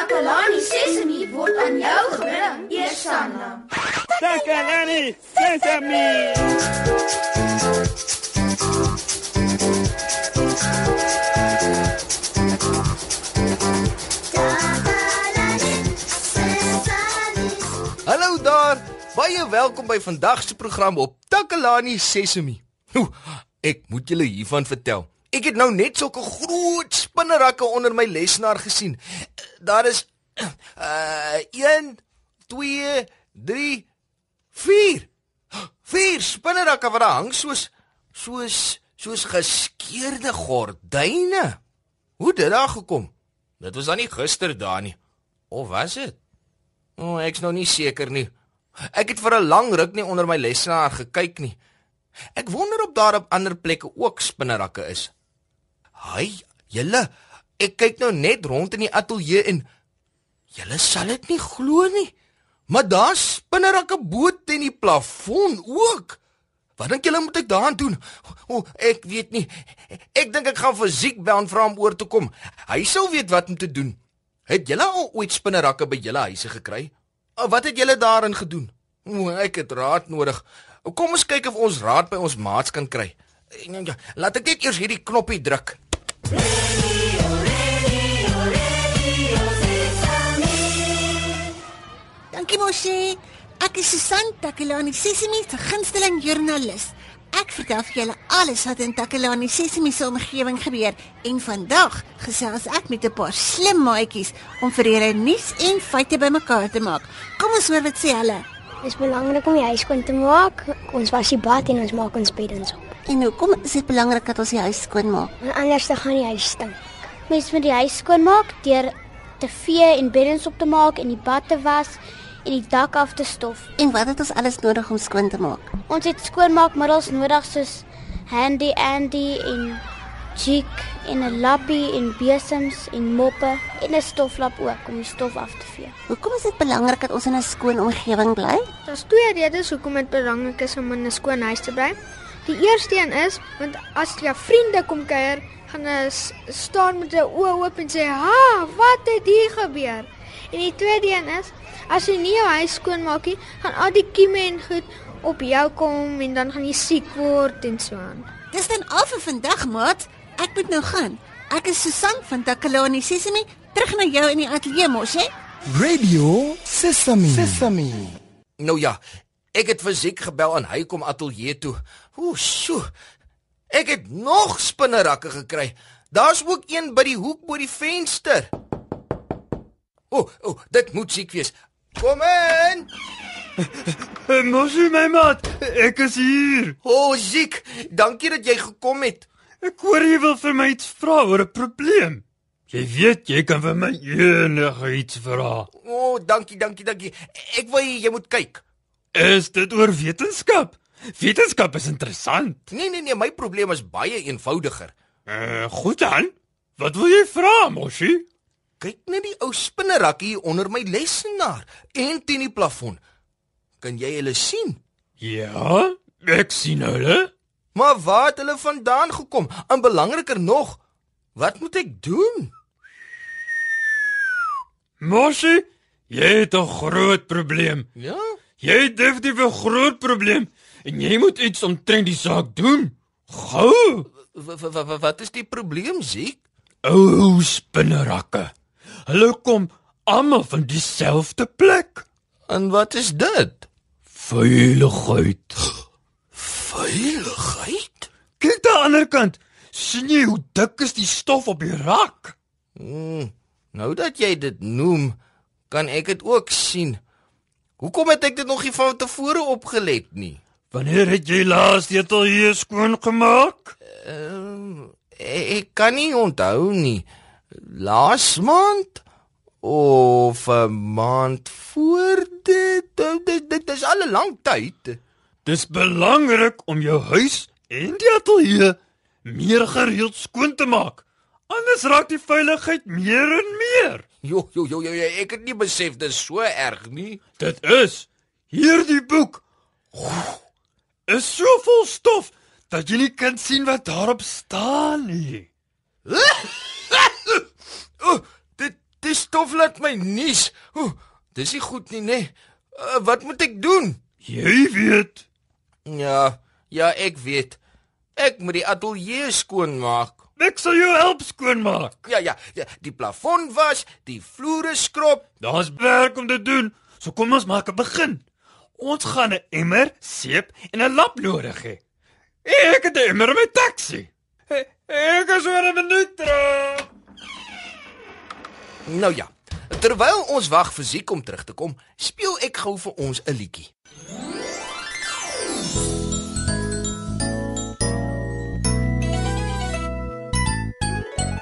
Takalani Sesemi word aan jou gebring, Eersanna. Takalani Sesame. Hallo daar. Baie welkom by vandag se program op Takalani Sesemi. Oeh, ek moet julle hiervan vertel. Ek het nou net sulke groot spinnerakke onder my lesenaar gesien. Daar is uh 1 2 3 4. Vier spinnerakke wat hang soos soos soos geskeurde gordyne. Hoe het dit daar gekom? Dit was dan nie gister daar nie. Of was dit? O, oh, ek's nou nie seker nie. Ek het vir 'n lang ruk nie onder my lesenaar gekyk nie. Ek wonder of daar op ander plekke ook spinnerakke is. Haai, julle, ek kyk nou net rond in die ateljee en julle sal dit nie glo nie. Maar daar's spinnerakke bo teen die plafon ook. Wat dink julle moet ek daaraan doen? O, oh, ek weet nie. Ek dink ek gaan fisiek bel en vra hom oor te kom. Hy sou weet wat om te doen. Het julle al ooit spinnerakke by julle huise gekry? Wat het julle daarin gedoen? O, ek het raad nodig. Kom ons kyk of ons raad by ons maats kan kry. Ja, Laat ek net eers hierdie knoppie druk. Dankie Moshi. Ek is Susan Takelani Sesimi, se gunsteling joernalis. Ek vertel vir julle alles wat in Takelani Sesimi se omgewing gebeur en vandag gesels ek met 'n paar slim maatjies om vir julle nuus en feite bymekaar te maak. Kom ons hoor wat sê hulle. Dit is belangrik om die huis skoon te maak. Ons was die bad en ons maak ons beddens op. En hoekom is dit belangrik dat ons die huis skoon maak? Want anders dan gaan die huis stink. Mens moet die huis skoon maak deur te vee en beddens op te maak en die bad te was en die dak af te stof. En wat het ons alles nodig om skoon te maak? Ons het skoonmaakmiddels nodig soos Handy Andy en jig en 'n lappie en besems en moppe en 'n stoflap ook om die stof af te vee. Hoekom is dit belangrik dat ons in 'n skoon omgewing bly? Daar's twee redes hoekom dit belangrik is om in 'n skoon huis te bly. Die eerste een is want as jou vriende kom kuier, gaan hulle staan met 'n oë oop en sê, "Ha, wat het hier gebeur?" En die tweede een is as jy nie jou huis skoon maak nie, gaan al die kieme en goed op jou kom en dan gaan jy siek word en so aan. Dis dan al vir vandag, maat. Ek moet nou gaan. Ek is Susan van Takalani Sesimi, terug na jou in die ateljee mos, hè? Radio Sesame. Sesame. Nou ja, ek het fisiek gebel en hy kom ateljee toe. Ooh, sjoe. Ek het nog spinnerakke gekry. Daar's ook een by die hoek bo die venster. O, oh, o, oh, dit moet siek wees. Kom in. Mosie my maat, ek is hier. O, oh, Ziek, dankie dat jy gekom het. Ek hoor jy wil vir my iets vra oor 'n probleem. Jy weet jy kan vir my enige iets vra. O, oh, dankie, dankie, dankie. Ek wil jy moet kyk. Is dit oor wetenskap? Wetenskap is interessant. Nee, nee, nee, my probleem is baie eenvoudiger. Uh, goed dan. Wat wil jy vra, Mosie? Kyk net die ou spinnerakkie onder my lesenaar en teen die plafon. Kan jy hulle sien? Ja, ek sien hulle. Maar waar het hulle vandaan gekom? En belangriker nog, wat moet ek doen? Mosie, jy het 'n groot probleem. Ja? Jy het definitief 'n groot probleem en jy moet iets omtrent die saak doen. Gou. Wat is die probleem, Ziek? Ou spinnerakke. Hulle kom almal van dieselfde plek. En wat is dit? Veiligheid. Veiligheid? Kyk aan die ander kant. sien jy hoe dik is die stof op die rak? Hmm, nou dat jy dit noem, kan ek dit ook sien. Hoekom het ek dit nog nie van tevore opgelet nie? Wanneer het jy laas die ateljee skoon gemaak? Ehm ek, ek kan nie onthou nie. Laas maand of 'n maand voor dit? Dit, dit, dit is al 'n lang tyd. Dis belangrik om jou huis en die ateljee meer gereeld skoon te maak. Anders raak die veiligheid meer en meer. Jo, jo, jo, jo, ek het nie besef dit is so erg nie. Dit is hierdie boek is so vol stof dat jy nie kan sien wat daarop staan nie. O, dit dit die stof laat my nies. Oeh, dis nie goed nie, nê? Nee. Uh, wat moet ek doen? Jy weet. Ja, ja, ek weet. Ek moet die ateljee skoonmaak. Ek sal jou help skoonmaak. Ja, ja, ja, die plafon was, die vloere skrob. Daar's werk om te doen. So kom ons maak 'n begin. Ons gaan 'n emmer, seep en 'n lap nodig hê. Ek het 'n emmer my taxi. Ek is oor 'n minuut terug. Nou ja, terwyl ons wag vir Ziek om terug te kom, speel ek gou vir ons 'n liedjie.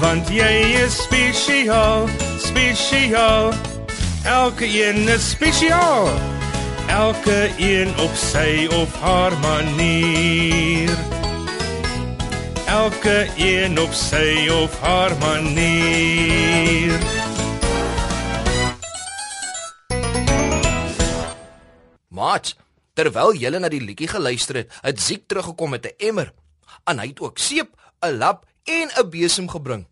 want jy is spesiaal, spesiaal. Elke een is spesiaal. Elke een op sy of haar manier. Elke een op sy of haar manier. Maat, terwyl jy na die liedjie geluister het, het Ziek teruggekom met 'n emmer. En hy het ook seep, 'n lap en 'n besem gebring.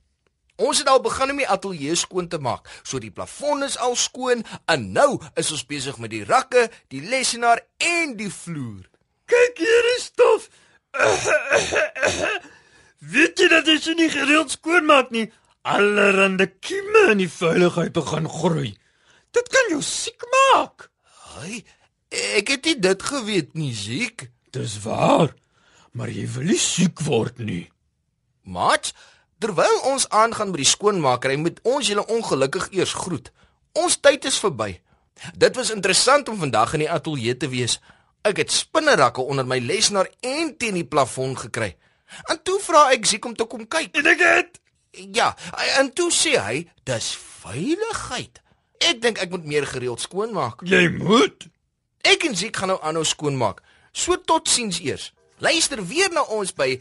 Ons het al begin om die ateljee skoon te maak. So die plafon is al skoon en nou is ons besig met die rakke, die lesenaar en die vloer. Kyk hier is stof. Weet jy dat as jy nie gereeld skoonmaak nie, allerhande kieme in die veiligheid begin groei. Dit kan jou siek maak. Hy, ek het nie dit geweet nie, Ziek. Dis waar. Maar jy wil nie siek word nie. Maat, terwyl ons aangaan met die skoonmakery, moet ons julle ongelukkig eers groet. Ons tyd is verby. Dit was interessant om vandag in die ateljee te wees. Ek het spinnerakke onder my lesenaar en teen die plafon gekry. En toe vra ek Ziek om te kom kyk. En ek het Ja, en toe sê hy, dis veiligheid. Ek dink ek moet meer gereeld skoonmaak. jy moet. Ek en Ziek gaan nou aanhou skoonmaak. So totsiens eers. Luister weer na ons by